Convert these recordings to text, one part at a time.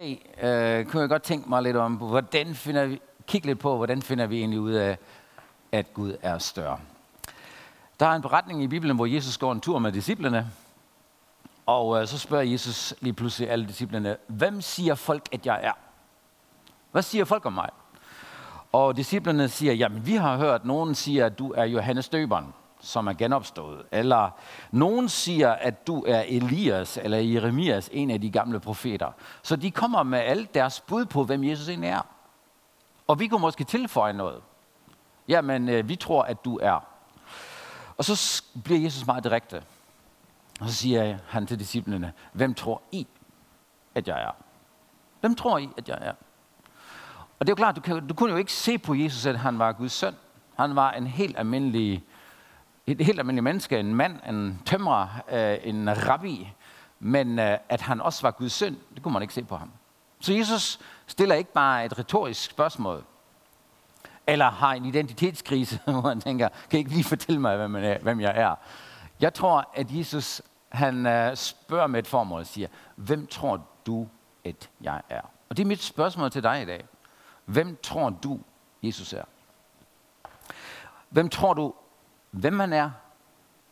øh, kunne jeg godt tænke mig lidt om, hvordan finder vi, kigge lidt på, hvordan finder vi egentlig ud af, at Gud er større. Der er en beretning i Bibelen, hvor Jesus går en tur med disciplene, og øh, så spørger Jesus lige pludselig alle disciplene, hvem siger folk, at jeg er? Hvad siger folk om mig? Og disciplene siger, jamen vi har hørt, nogen siger, at du er Johannes Døberen som er genopstået. Eller nogen siger, at du er Elias eller Jeremias, en af de gamle profeter. Så de kommer med alt deres bud på, hvem Jesus egentlig er. Og vi kunne måske tilføje noget. Jamen, øh, vi tror, at du er. Og så bliver Jesus meget direkte. Og så siger han til disciplene, hvem tror I, at jeg er? Hvem tror I, at jeg er? Og det er jo klart, du, kan, du kunne jo ikke se på Jesus, at han var Guds søn. Han var en helt almindelig et helt almindeligt menneske, en mand, en tømrer, øh, en rabbi, men øh, at han også var Guds søn, det kunne man ikke se på ham. Så Jesus stiller ikke bare et retorisk spørgsmål, eller har en identitetskrise, hvor han tænker, kan I ikke lige fortælle mig, hvem, er, hvem jeg er? Jeg tror, at Jesus han øh, spørger med et formål og siger, hvem tror du, at jeg er? Og det er mit spørgsmål til dig i dag. Hvem tror du, Jesus er? Hvem tror du, hvem han er,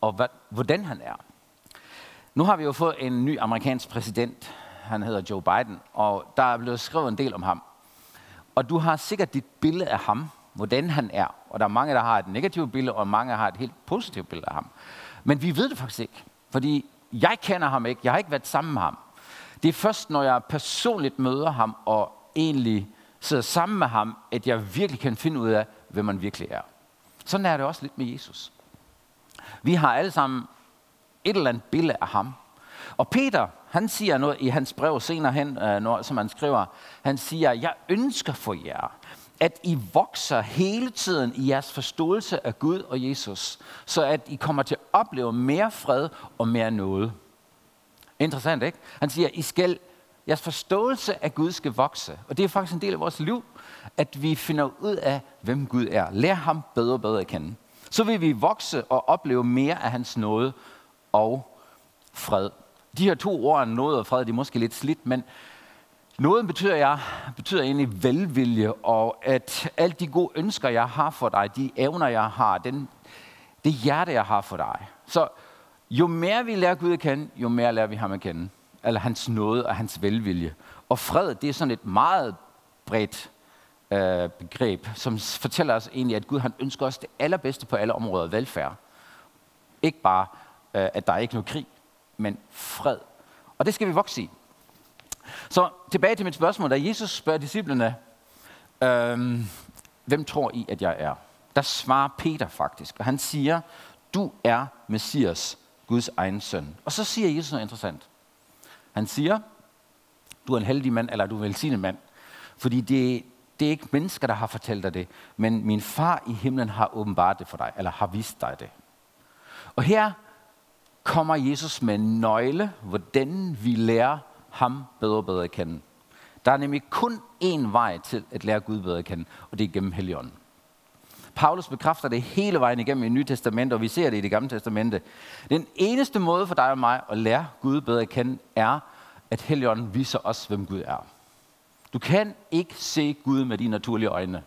og hvad, hvordan han er. Nu har vi jo fået en ny amerikansk præsident, han hedder Joe Biden, og der er blevet skrevet en del om ham. Og du har sikkert dit billede af ham, hvordan han er. Og der er mange, der har et negativt billede, og mange har et helt positivt billede af ham. Men vi ved det faktisk ikke, fordi jeg kender ham ikke. Jeg har ikke været sammen med ham. Det er først, når jeg personligt møder ham og egentlig sidder sammen med ham, at jeg virkelig kan finde ud af, hvem man virkelig er. Sådan er det også lidt med Jesus. Vi har alle sammen et eller andet billede af ham. Og Peter, han siger noget i hans brev senere hen, øh, når, som han skriver, han siger, jeg ønsker for jer, at I vokser hele tiden i jeres forståelse af Gud og Jesus, så at I kommer til at opleve mere fred og mere noget. Interessant, ikke? Han siger, I skal, jeres forståelse af Gud skal vokse. Og det er faktisk en del af vores liv at vi finder ud af, hvem Gud er. Lær ham bedre og bedre at kende. Så vil vi vokse og opleve mere af hans nåde og fred. De her to ord, nåde og fred, de er måske lidt slidt, men Nåden betyder, jeg, betyder egentlig velvilje, og at alle de gode ønsker, jeg har for dig, de evner, jeg har, den, det hjerte, jeg har for dig. Så jo mere vi lærer Gud at kende, jo mere lærer vi ham at kende. Eller hans nåde og hans velvilje. Og fred, det er sådan et meget bredt øh, begreb, som fortæller os egentlig, at Gud han ønsker os det allerbedste på alle områder, velfærd. Ikke bare, øh, at der er ikke noget krig, men fred. Og det skal vi vokse i. Så tilbage til mit spørgsmål, da Jesus spørger disciplene, øh, hvem tror I, at jeg er? Der svarer Peter faktisk, og han siger, du er Messias, Guds egen søn. Og så siger Jesus noget interessant. Han siger, du er en heldig mand, eller du er en velsignet mand. Fordi det, det er ikke mennesker, der har fortalt dig det, men min far i himlen har åbenbart det for dig, eller har vist dig det. Og her kommer Jesus med en nøgle, hvordan vi lærer ham bedre og bedre at kende. Der er nemlig kun én vej til at lære Gud bedre at kende, og det er gennem Helligånden. Paulus bekræfter det hele vejen igennem i Nye Testament, og vi ser det i det gamle testamente. Den eneste måde for dig og mig at lære Gud bedre at kende, er, at Helligånden viser os, hvem Gud er. Du kan ikke se Gud med dine naturlige øjne.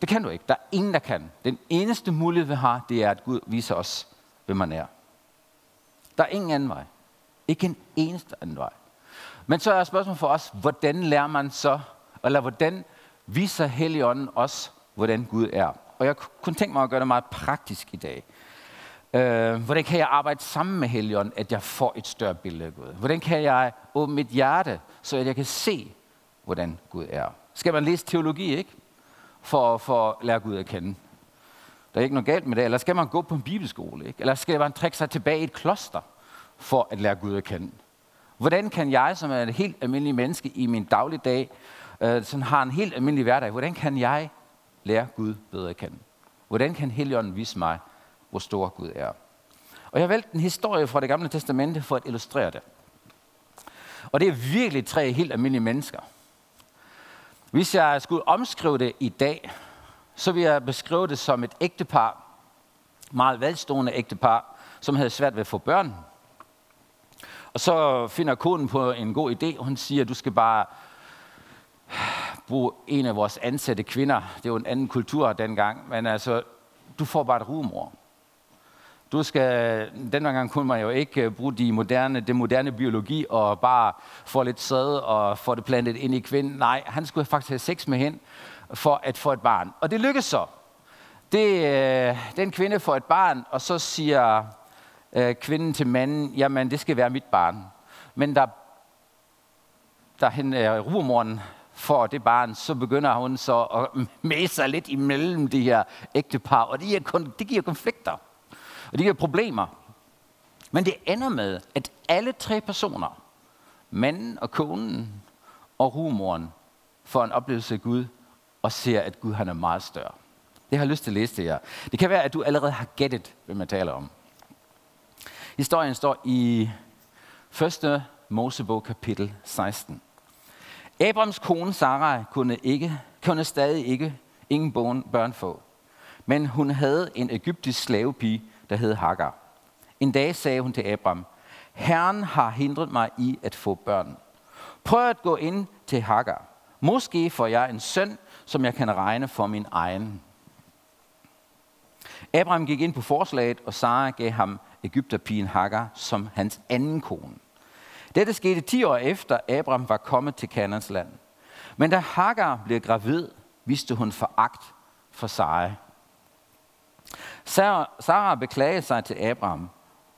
Det kan du ikke. Der er ingen, der kan. Den eneste mulighed, vi har, det er, at Gud viser os, hvem man er. Der er ingen anden vej. Ikke en eneste anden vej. Men så er spørgsmålet for os, hvordan lærer man så, eller hvordan viser Helligånden os, hvordan Gud er? Og jeg kunne tænke mig at gøre det meget praktisk i dag. Øh, hvordan kan jeg arbejde sammen med Helligånden, at jeg får et større billede af Gud? Hvordan kan jeg åbne mit hjerte, så at jeg kan se, hvordan Gud er? Skal man læse teologi, ikke? For, for at lære Gud at kende. Der er ikke noget galt med det. Eller skal man gå på en bibelskole, ikke? Eller skal man trække sig tilbage i et kloster, for at lære Gud at kende? Hvordan kan jeg, som er et helt almindeligt menneske i min dagligdag, øh, som har en helt almindelig hverdag, hvordan kan jeg lære Gud bedre at kende? Hvordan kan Helligånden vise mig, hvor stor Gud er. Og jeg har valgt en historie fra det gamle testamente for at illustrere det. Og det er virkelig tre helt almindelige mennesker. Hvis jeg skulle omskrive det i dag, så vil jeg beskrive det som et ægtepar, meget velstående ægtepar, som havde svært ved at få børn. Og så finder konen på en god idé. og Hun siger, du skal bare bruge en af vores ansatte kvinder. Det var en anden kultur dengang. Men altså, du får bare et rumor. Du skal, den gang kunne man jo ikke øh, bruge de moderne, det moderne biologi og bare få lidt sæd og få det plantet ind i kvinden. Nej, han skulle faktisk have sex med hende for at få et barn. Og det lykkedes så. Det, øh, den kvinde får et barn, og så siger øh, kvinden til manden, jamen det skal være mit barn. Men der, der hen øh, rumoren får det barn, så begynder hun så at mæse sig lidt imellem de her ægtepar, og det giver, det giver konflikter. Og de giver problemer. Men det ender med, at alle tre personer, manden og konen og rumoren, får en oplevelse af Gud og ser, at Gud han er meget større. Det har jeg lyst til at læse til jer. Det kan være, at du allerede har gættet, hvad man taler om. Historien står i 1. Mosebog kapitel 16. Abrams kone Sarai kunne, ikke, kunne stadig ikke ingen børn få, men hun havde en egyptisk slavepige, der hed Hagar. En dag sagde hun til Abram, Herren har hindret mig i at få børn. Prøv at gå ind til Hagar. Måske får jeg en søn, som jeg kan regne for min egen. Abraham gik ind på forslaget, og Sara gav ham Ægypterpigen Hagar som hans anden kone. Dette skete 10 år efter, Abraham var kommet til Kanans land. Men da Hagar blev gravid, viste hun foragt for Sara. Sarah beklagede sig til Abraham.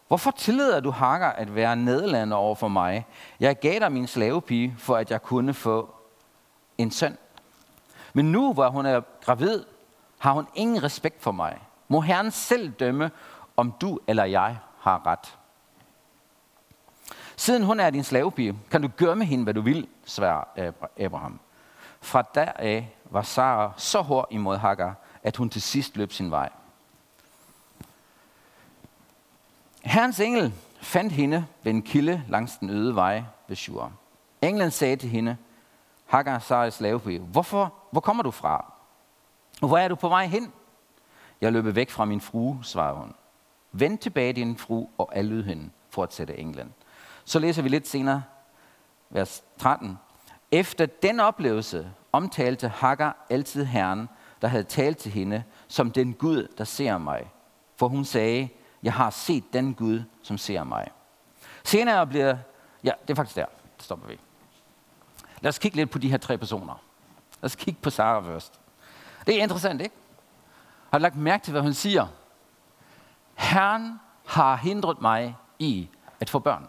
Hvorfor tillader du Hagar at være nederlander over for mig? Jeg gav dig min slavepige, for at jeg kunne få en søn. Men nu, hvor hun er gravid, har hun ingen respekt for mig. Må Herren selv dømme, om du eller jeg har ret. Siden hun er din slavepige, kan du gøre med hende, hvad du vil, svær Abraham. Fra deraf var Sarah så hård imod Hagar, at hun til sidst løb sin vej. Herrens engel fandt hende ved en kilde langs den øde vej ved Shur. Englen sagde til hende, Hagar Sarai slavepige, hvorfor, hvor kommer du fra? Og hvor er du på vej hen? Jeg løber væk fra min frue, svarede hun. Vend tilbage din fru og alyd hende, fortsatte englen. Så læser vi lidt senere, vers 13. Efter den oplevelse omtalte Hagar altid Herren, der havde talt til hende, som den Gud, der ser mig. For hun sagde, jeg har set den Gud, som ser mig. Senere bliver... Ja, det er faktisk der. Det stopper vi. Lad os kigge lidt på de her tre personer. Lad os kigge på Sara først. Det er interessant, ikke? Har du lagt mærke til, hvad hun siger? Herren har hindret mig i at få børn.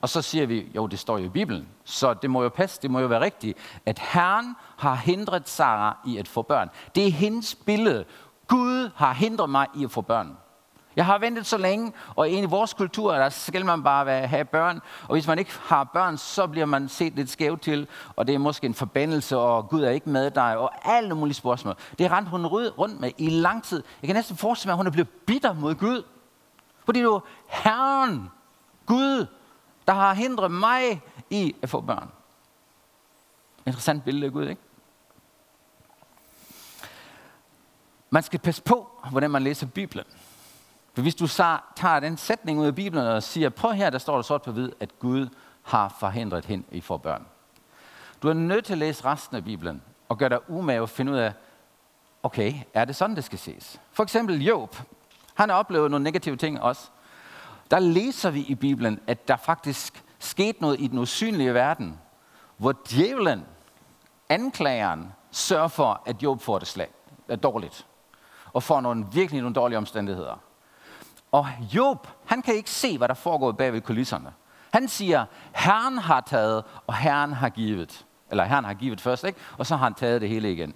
Og så siger vi, jo det står jo i Bibelen, så det må jo passe, det må jo være rigtigt, at Herren har hindret Sara i at få børn. Det er hendes billede. Gud har hindret mig i at få børn. Jeg har ventet så længe, og i vores kultur, der skal man bare have børn. Og hvis man ikke har børn, så bliver man set lidt skævt til, og det er måske en forbandelse, og Gud er ikke med dig, og alle mulige spørgsmål. Det rendte hun rundt med i lang tid. Jeg kan næsten forestille mig, at hun er blevet bitter mod Gud. Fordi det er Herren, Gud, der har hindret mig i at få børn. Interessant billede af Gud, ikke? Man skal passe på, hvordan man læser Bibelen. For hvis du så tager den sætning ud af Bibelen og siger, prøv her, der står der sort på hvid, at Gud har forhindret hende i for børn. Du er nødt til at læse resten af Bibelen og gøre dig umage og finde ud af, okay, er det sådan, det skal ses? For eksempel Job. Han har oplevet nogle negative ting også. Der læser vi i Bibelen, at der faktisk skete noget i den usynlige verden, hvor djævlen, anklageren, sørger for, at Job får det slag, er dårligt og får nogle virkelig nogle dårlige omstændigheder. Og Job, han kan ikke se, hvad der foregår bag ved kulisserne. Han siger, Herren har taget, og Herren har givet. Eller Herren har givet først, ikke? og så har han taget det hele igen.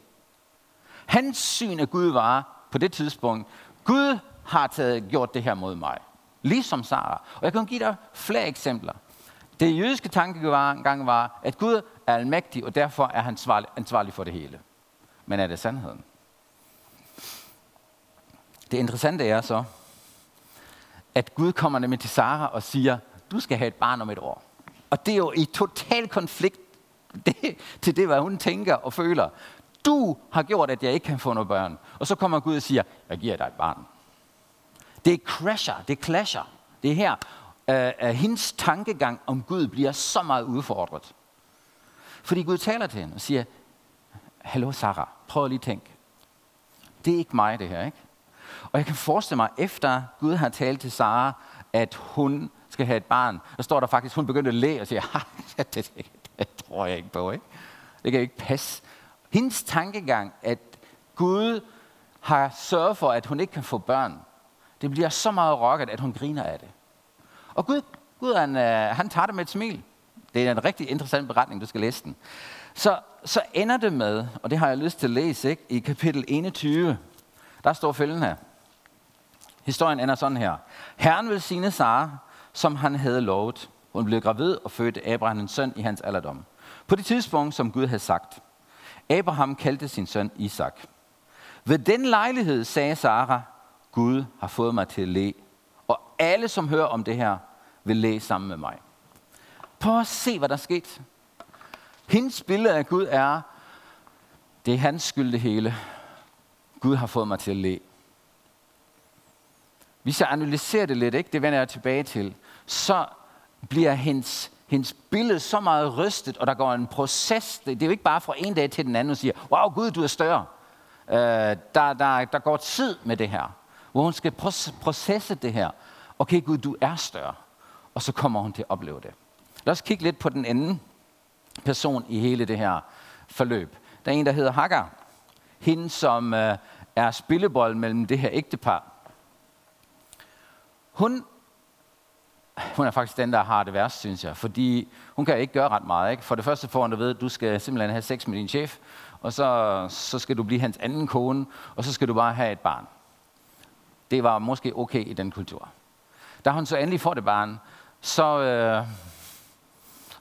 Hans syn af Gud var på det tidspunkt, Gud har taget, gjort det her mod mig. Ligesom Sara. Og jeg kan give dig flere eksempler. Det jødiske tankegang var, at Gud er almægtig, og derfor er han ansvarlig for det hele. Men er det sandheden? Det interessante er så, at Gud kommer nemlig til Sara og siger, du skal have et barn om et år. Og det er jo i total konflikt det, til det, hvad hun tænker og føler. Du har gjort, at jeg ikke kan få noget børn. Og så kommer Gud og siger, jeg giver dig et barn. Det crasher, det clasher Det er her, øh, at hendes tankegang om Gud bliver så meget udfordret. Fordi Gud taler til hende og siger, Hallo Sarah, prøv lige at tænke. Det er ikke mig det her, ikke? Og jeg kan forestille mig, efter Gud har talt til Sara, at hun skal have et barn, så står der faktisk, hun begyndte at le og siger, det, det, det tror jeg ikke på, ikke? Det kan ikke passe. Hendes tankegang, at Gud har sørget for, at hun ikke kan få børn, det bliver så meget rocket, at hun griner af det. Og Gud, Gud han, øh, han tager det med et smil. Det er en rigtig interessant beretning, du skal læse den. Så, så ender det med, og det har jeg lyst til at læse, ikke? i kapitel 21, der står følgende her. Historien ender sådan her. Herren vil sine Sara, som han havde lovet. Hun blev gravid og fødte Abraham en søn i hans alderdom. På det tidspunkt, som Gud havde sagt. Abraham kaldte sin søn Isak. Ved den lejlighed sagde Sara, Gud har fået mig til at le. Og alle, som hører om det her, vil læge sammen med mig. Prøv at se, hvad der er sket. Hendes billede af Gud er, det er hans skyld det hele. Gud har fået mig til at le. Hvis jeg analyserer det lidt, ikke? det vender jeg tilbage til, så bliver hendes, hendes billede så meget rystet, og der går en proces. Det er jo ikke bare fra en dag til den anden, og siger, wow Gud, du er større. Øh, der, der, der går tid med det her, hvor hun skal processe det her. Okay Gud, du er større. Og så kommer hun til at opleve det. Lad os kigge lidt på den anden person i hele det her forløb. Der er en, der hedder Hagar. Hende, som øh, er spillebold mellem det her ægtepar. Hun, hun er faktisk den, der har det værst, synes jeg. Fordi hun kan ikke gøre ret meget. Ikke? For det første får hun at vide, at du skal simpelthen have sex med din chef. Og så, så skal du blive hans anden kone. Og så skal du bare have et barn. Det var måske okay i den kultur. Da hun så endelig får det barn, så øh,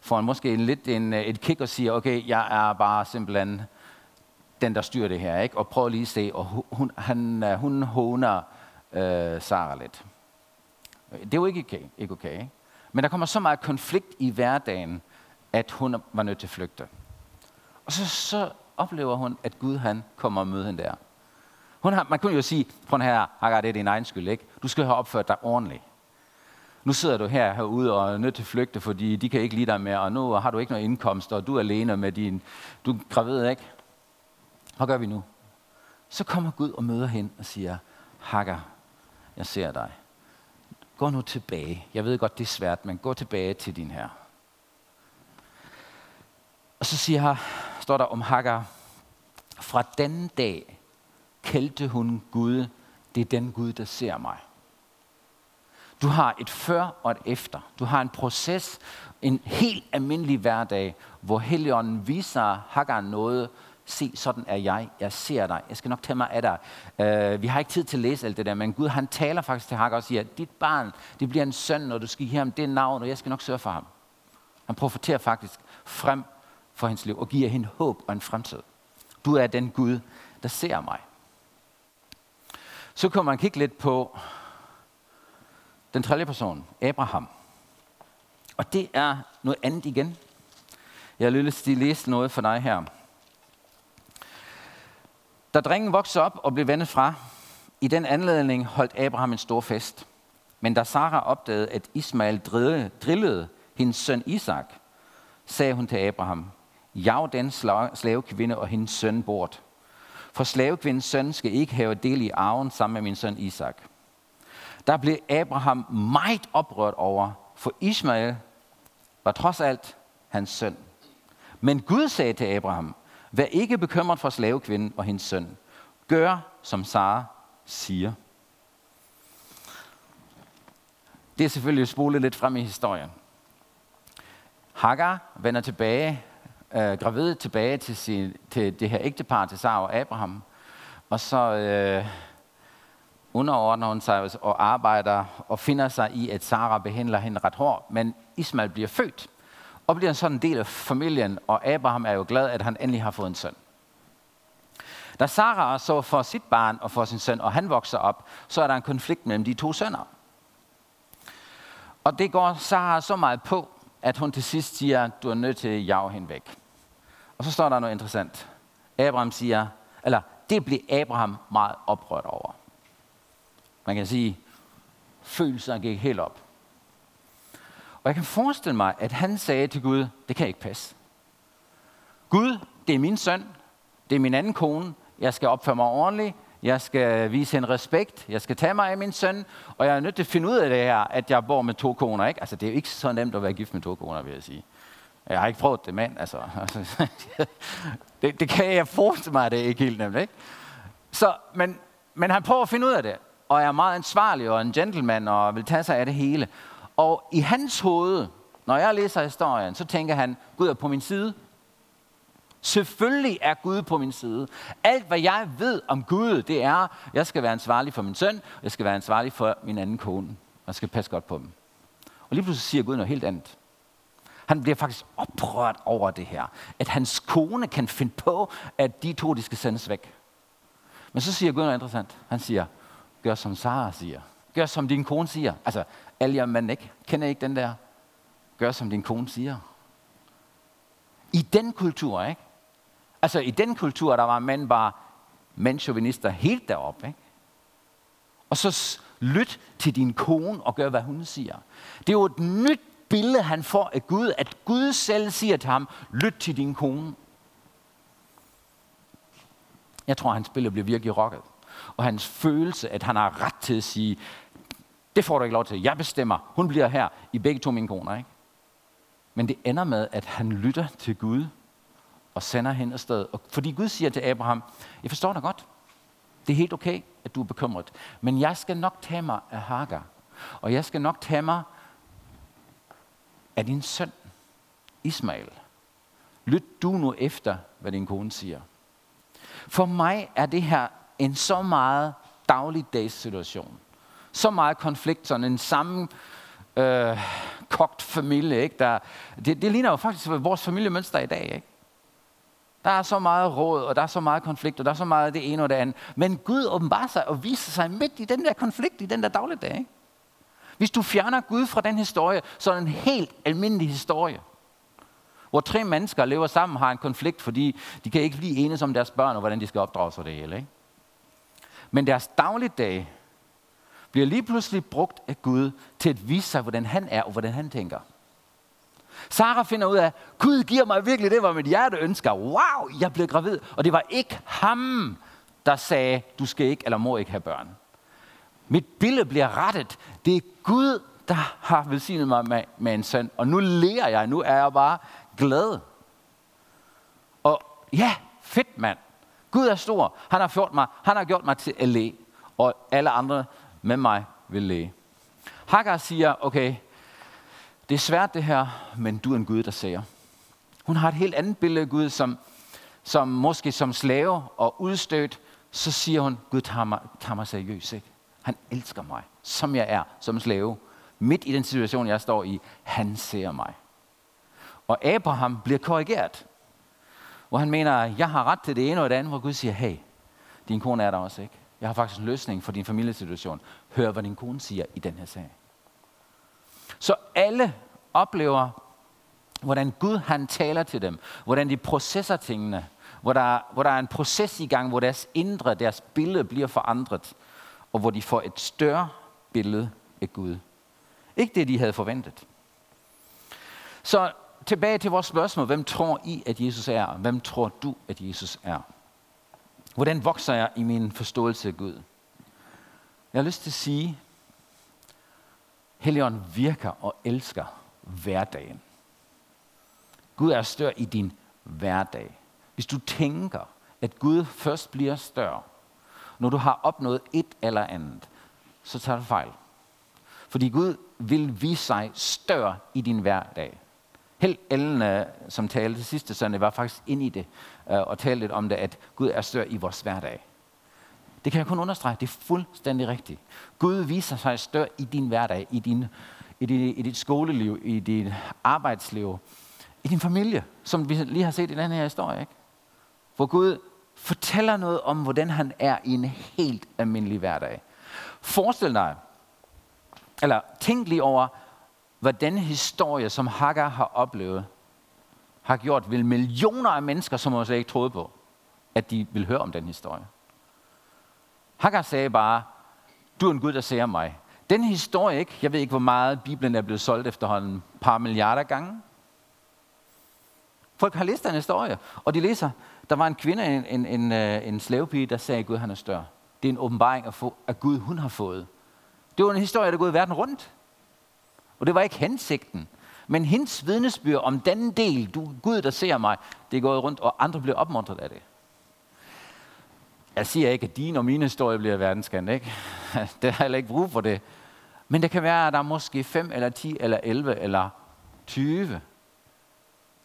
får han måske en, lidt en, et kick og siger, okay, jeg er bare simpelthen den, der styrer det her. Ikke? Og prøv lige at se, og hun, han, øh, hun håner øh, Sara lidt. Det er jo ikke okay. Ikke okay ikke? Men der kommer så meget konflikt i hverdagen, at hun var nødt til at flygte. Og så, så oplever hun, at Gud han kommer og møder hende der. Hun har, man kunne jo sige, prøv her, Hagar, det er din egen skyld, ikke? Du skal have opført dig ordentligt. Nu sidder du her herude og er nødt til at flygte, fordi de kan ikke lide dig mere, og nu har du ikke noget indkomst, og du er alene med din... Du er gravid, ikke? Hvad gør vi nu? Så kommer Gud og møder hende og siger, Hagar, jeg ser dig. Gå nu tilbage. Jeg ved godt, det er svært, men gå tilbage til din her. Og så siger her, står der om Hagar, fra den dag kaldte hun Gud, det er den Gud, der ser mig. Du har et før og et efter. Du har en proces, en helt almindelig hverdag, hvor Helligånden viser Hagar noget, se, sådan er jeg, jeg ser dig, jeg skal nok tage mig af dig. Uh, vi har ikke tid til at læse alt det der, men Gud han taler faktisk til Hagar og siger, dit barn, det bliver en søn, når du skal give ham det navn, og jeg skal nok sørge for ham. Han profeterer faktisk frem for hendes liv, og giver hende håb og en fremtid. Du er den Gud, der ser mig. Så kommer man kigge lidt på den tredje person, Abraham. Og det er noget andet igen. Jeg har lyst til at læse noget for dig her. Da drengen voksede op og blev vendet fra, i den anledning holdt Abraham en stor fest. Men da Sara opdagede, at Ismael drillede, drillede hendes søn Isak, sagde hun til Abraham, jag den slavekvinde og hendes søn bort. For slavekvindens søn skal ikke have del i arven sammen med min søn Isak. Der blev Abraham meget oprørt over, for Ismael var trods alt hans søn. Men Gud sagde til Abraham, Vær ikke bekymret for slavekvinden og hendes søn. Gør, som Sara siger. Det er selvfølgelig spolet lidt frem i historien. Hagar vender tilbage, øh, gravid tilbage til, sin, til det her ægtepar, til Sara og Abraham. Og så øh, underordner hun sig og arbejder og finder sig i, at Sara behandler hende ret hårdt. Men Ismail bliver født og bliver sådan en del af familien, og Abraham er jo glad, at han endelig har fået en søn. Da Sara så for sit barn og for sin søn, og han vokser op, så er der en konflikt mellem de to sønner. Og det går Sara så meget på, at hun til sidst siger, du er nødt til at jage hende væk. Og så står der noget interessant. Abraham siger, eller det bliver Abraham meget oprørt over. Man kan sige, følelser gik helt op. Og jeg kan forestille mig, at han sagde til Gud, det kan ikke passe. Gud, det er min søn, det er min anden kone, jeg skal opføre mig ordentligt, jeg skal vise en respekt, jeg skal tage mig af min søn, og jeg er nødt til at finde ud af det her, at jeg bor med to koner. Ikke? Altså, det er jo ikke så nemt at være gift med to koner, vil jeg sige. Jeg har ikke prøvet det, mand. altså, det, det kan jeg forestille mig, det er ikke helt nemt. Ikke? Så, men, men han prøver at finde ud af det, og er meget ansvarlig og en gentleman, og vil tage sig af det hele. Og i hans hoved, når jeg læser historien, så tænker han, Gud er på min side. Selvfølgelig er Gud på min side. Alt, hvad jeg ved om Gud, det er, at jeg skal være ansvarlig for min søn, og jeg skal være ansvarlig for min anden kone. Og jeg skal passe godt på dem. Og lige pludselig siger Gud noget helt andet. Han bliver faktisk oprørt over det her. At hans kone kan finde på, at de to de skal sendes væk. Men så siger Gud noget interessant. Han siger, gør som Sara siger. Gør som din kone siger. Altså, Alja Manek. ikke. Kender I ikke den der? Gør som din kone siger. I den kultur, ikke? Altså i den kultur, der var mænd bare mandsjovinister helt deroppe. Ikke? Og så lyt til din kone og gør, hvad hun siger. Det er jo et nyt billede, han får af Gud, at Gud selv siger til ham, lyt til din kone. Jeg tror, hans billede bliver virkelig rokket. Og hans følelse, at han har ret til at sige, det får du ikke lov til, jeg bestemmer, hun bliver her i begge to mine koner. Ikke? Men det ender med, at han lytter til Gud, og sender hende afsted. Og fordi Gud siger til Abraham, jeg forstår dig godt. Det er helt okay, at du er bekymret. Men jeg skal nok tage mig af Hagar. Og jeg skal nok tage mig af din søn, Ismail. Lyt du nu efter, hvad din kone siger. For mig er det her en så meget dagligdags situation. Så meget konflikt, sådan en sammen øh, kogt familie. Ikke? Der, det, det ligner jo faktisk vores familiemønster i dag. Ikke? Der er så meget råd, og der er så meget konflikt, og der er så meget det ene og det andet. Men Gud åbenbarer sig og viser sig midt i den der konflikt, i den der dagligdag. Ikke? Hvis du fjerner Gud fra den historie, så er det en helt almindelig historie. Hvor tre mennesker lever sammen har en konflikt, fordi de kan ikke blive enige om deres børn og hvordan de skal opdrage sig det hele. Ikke? Men deres dagligdag bliver lige pludselig brugt af Gud til at vise sig, hvordan han er og hvordan han tænker. Sara finder ud af, Gud giver mig virkelig det, hvad mit hjerte ønsker. Wow, jeg blev gravid. Og det var ikke ham, der sagde, du skal ikke eller må ikke have børn. Mit billede bliver rettet. Det er Gud, der har velsignet mig med, med en søn. Og nu lærer jeg, nu er jeg bare glad. Og ja, fedt mand. Gud er stor. Han har, gjort mig, han har gjort mig til at. Og alle andre med mig vil læge. Hagar siger, okay, det er svært det her, men du er en Gud, der siger. Hun har et helt andet billede af Gud, som, som måske som slave og udstødt, så siger hun, Gud tager mig, tager mig seriøst. Ikke? Han elsker mig, som jeg er, som slave. Midt i den situation, jeg står i, han ser mig. Og Abraham bliver korrigeret. Hvor han mener, jeg har ret til det ene og det andet, hvor Gud siger, hey, din kone er der også ikke. Jeg har faktisk en løsning for din familiesituation. Hør, hvad din kone siger i den her sag. Så alle oplever, hvordan Gud han taler til dem, hvordan de processer tingene, hvor der, hvor der er en proces i gang, hvor deres indre, deres billede bliver forandret, og hvor de får et større billede af Gud. Ikke det, de havde forventet. Så tilbage til vores spørgsmål. Hvem tror I, at Jesus er? Hvem tror du, at Jesus er? Hvordan vokser jeg i min forståelse af Gud? Jeg har lyst til at sige, Helligånden virker og elsker hverdagen. Gud er større i din hverdag. Hvis du tænker, at Gud først bliver større, når du har opnået et eller andet, så tager du fejl. Fordi Gud vil vise sig større i din hverdag. Held Ellen, øh, som talte sidste søndag, var faktisk ind i det øh, og talte lidt om det, at Gud er større i vores hverdag. Det kan jeg kun understrege. Det er fuldstændig rigtigt. Gud viser sig større i din hverdag, i, din, i, dit, i dit skoleliv, i dit arbejdsliv, i din familie, som vi lige har set i den her historie. Ikke? Hvor Gud fortæller noget om, hvordan han er i en helt almindelig hverdag. Forestil dig, eller tænk lige over, hvad den historie, som Hagar har oplevet, har gjort ved millioner af mennesker, som også ikke troede på, at de vil høre om den historie. Hagar sagde bare, du er en Gud, der ser mig. Den historie, ikke? jeg ved ikke, hvor meget Bibelen er blevet solgt efterhånden, et par milliarder gange. Folk har læst den historie, og de læser, der var en kvinde, en, en, en, øh, en slavepige, der sagde, Gud han er større. Det er en åbenbaring af, af Gud, hun har fået. Det var en historie, der er gået verden rundt. Og det var ikke hensigten. Men hendes vidnesbyrd om den del, du Gud, der ser mig, det er gået rundt, og andre bliver opmuntret af det. Jeg siger ikke, at din og mine historie bliver verdenskendt, ikke? Det har heller ikke brug for det. Men det kan være, at der er måske 5 eller 10 eller 11 eller 20,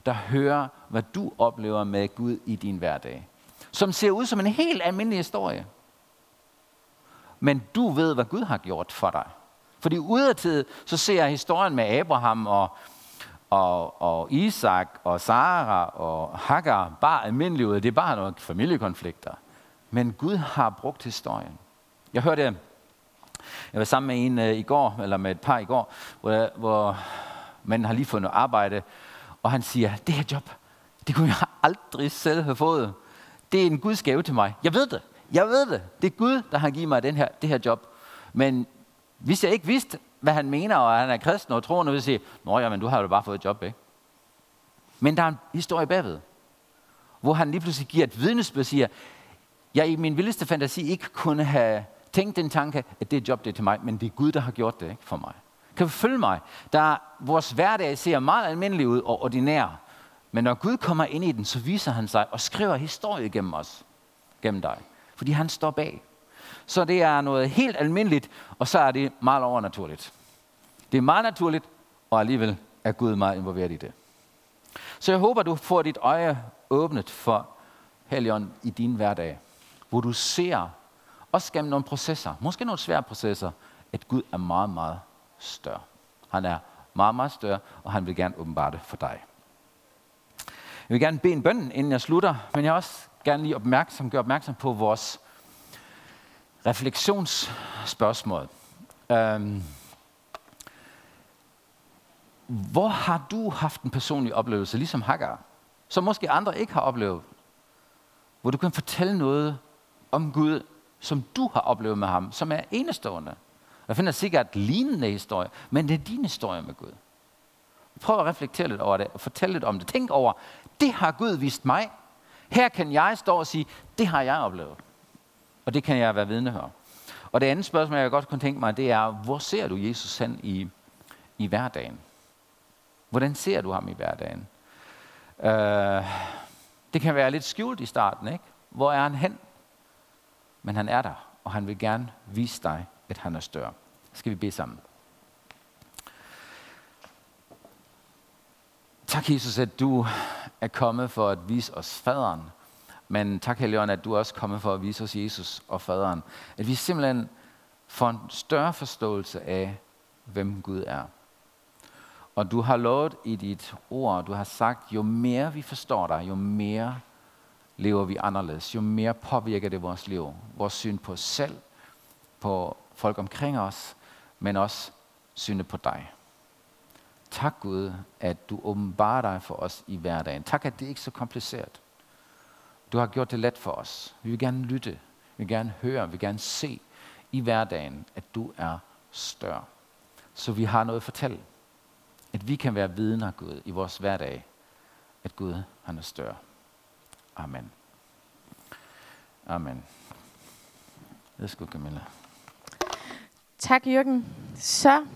der hører, hvad du oplever med Gud i din hverdag. Som ser ud som en helt almindelig historie. Men du ved, hvad Gud har gjort for dig. Fordi udadtil, så ser jeg historien med Abraham og, og, og Isak og Sara og Hagar bare almindeligt ud. Det er bare nogle familiekonflikter. Men Gud har brugt historien. Jeg hørte, jeg var sammen med en uh, i går, eller med et par i går, hvor, hvor man har lige fået noget arbejde, og han siger, det her job, det kunne jeg aldrig selv have fået. Det er en Guds gave til mig. Jeg ved det. Jeg ved det. Det er Gud, der har givet mig den her, det her job. Men hvis jeg ikke vidste, hvad han mener, og han er kristen og troende, vil jeg sige, nå ja, men du har jo bare fået et job, ikke? Men der er en historie bagved, hvor han lige pludselig giver et vidnesbyrd og siger, jeg i min vildeste fantasi ikke kunne have tænkt den tanke, at det job det er til mig, men det er Gud, der har gjort det ikke, for mig. Kan du følge mig? Der, vores hverdag ser meget almindelig ud og ordinær. Men når Gud kommer ind i den, så viser han sig og skriver historie gennem os. Gennem dig. Fordi han står bag. Så det er noget helt almindeligt, og så er det meget overnaturligt. Det er meget naturligt, og alligevel er Gud meget involveret i det. Så jeg håber, du får dit øje åbnet for Helion i din hverdag, hvor du ser, også gennem nogle processer, måske nogle svære processer, at Gud er meget, meget større. Han er meget, meget større, og han vil gerne åbenbare det for dig. Jeg vil gerne bede en bøn, inden jeg slutter, men jeg vil også gerne lige opmærksom, gøre opmærksom på vores refleksionsspørgsmål. Øhm, hvor har du haft en personlig oplevelse, ligesom Hagar, som måske andre ikke har oplevet? Hvor du kan fortælle noget om Gud, som du har oplevet med ham, som er enestående. Jeg finder sikkert lignende historie, men det er din historie med Gud. Prøv at reflektere lidt over det, og fortælle lidt om det. Tænk over, det har Gud vist mig. Her kan jeg stå og sige, det har jeg oplevet. Og det kan jeg være vidne her. Og det andet spørgsmål, jeg godt kunne tænke mig, det er, hvor ser du Jesus hen i, i hverdagen? Hvordan ser du ham i hverdagen? Øh, det kan være lidt skjult i starten, ikke? Hvor er han hen? Men han er der, og han vil gerne vise dig, at han er større. Skal vi bede sammen? Tak, Jesus, at du er kommet for at vise os faderen. Men tak, Helligånd, at du er også kommet for at vise os Jesus og faderen. At vi simpelthen får en større forståelse af, hvem Gud er. Og du har lovet i dit ord, du har sagt, jo mere vi forstår dig, jo mere lever vi anderledes. Jo mere påvirker det vores liv. Vores syn på os selv, på folk omkring os, men også synet på dig. Tak Gud, at du åbenbarer dig for os i hverdagen. Tak, at det ikke er så kompliceret. Du har gjort det let for os. Vi vil gerne lytte, vi vil gerne høre, vi vil gerne se i hverdagen, at du er større. Så vi har noget at fortælle. At vi kan være vidner, Gud, i vores hverdag, at Gud han er større. Amen. Amen. Værsgo, Camilla. Tak, Jørgen. Så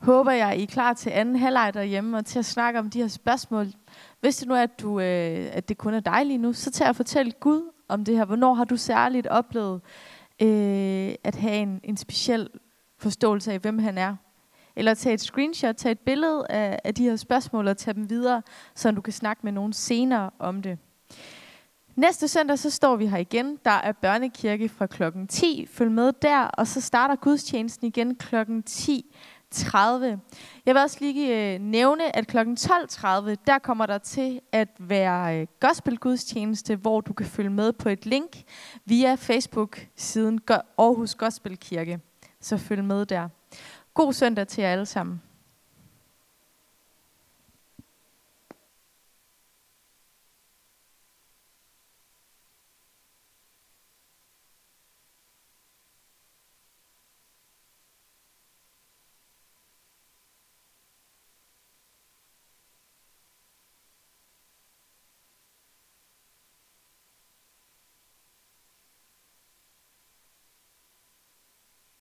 håber jeg, I er klar til anden halvleg derhjemme og til at snakke om de her spørgsmål. Hvis det nu er, at, du, øh, at det kun er dig lige nu, så tag at fortælle Gud om det her. Hvornår har du særligt oplevet øh, at have en, en speciel forståelse af, hvem han er? Eller tag et screenshot, tag et billede af, af de her spørgsmål og tage dem videre, så du kan snakke med nogen senere om det. Næste søndag, så står vi her igen. Der er børnekirke fra klokken 10. Følg med der, og så starter gudstjenesten igen klokken 10. 30. Jeg vil også lige øh, nævne, at kl. 12.30, der kommer der til at være øh, gospelgudstjeneste, hvor du kan følge med på et link via Facebook-siden Aarhus Gospelkirke. Så følg med der. God søndag til jer alle sammen.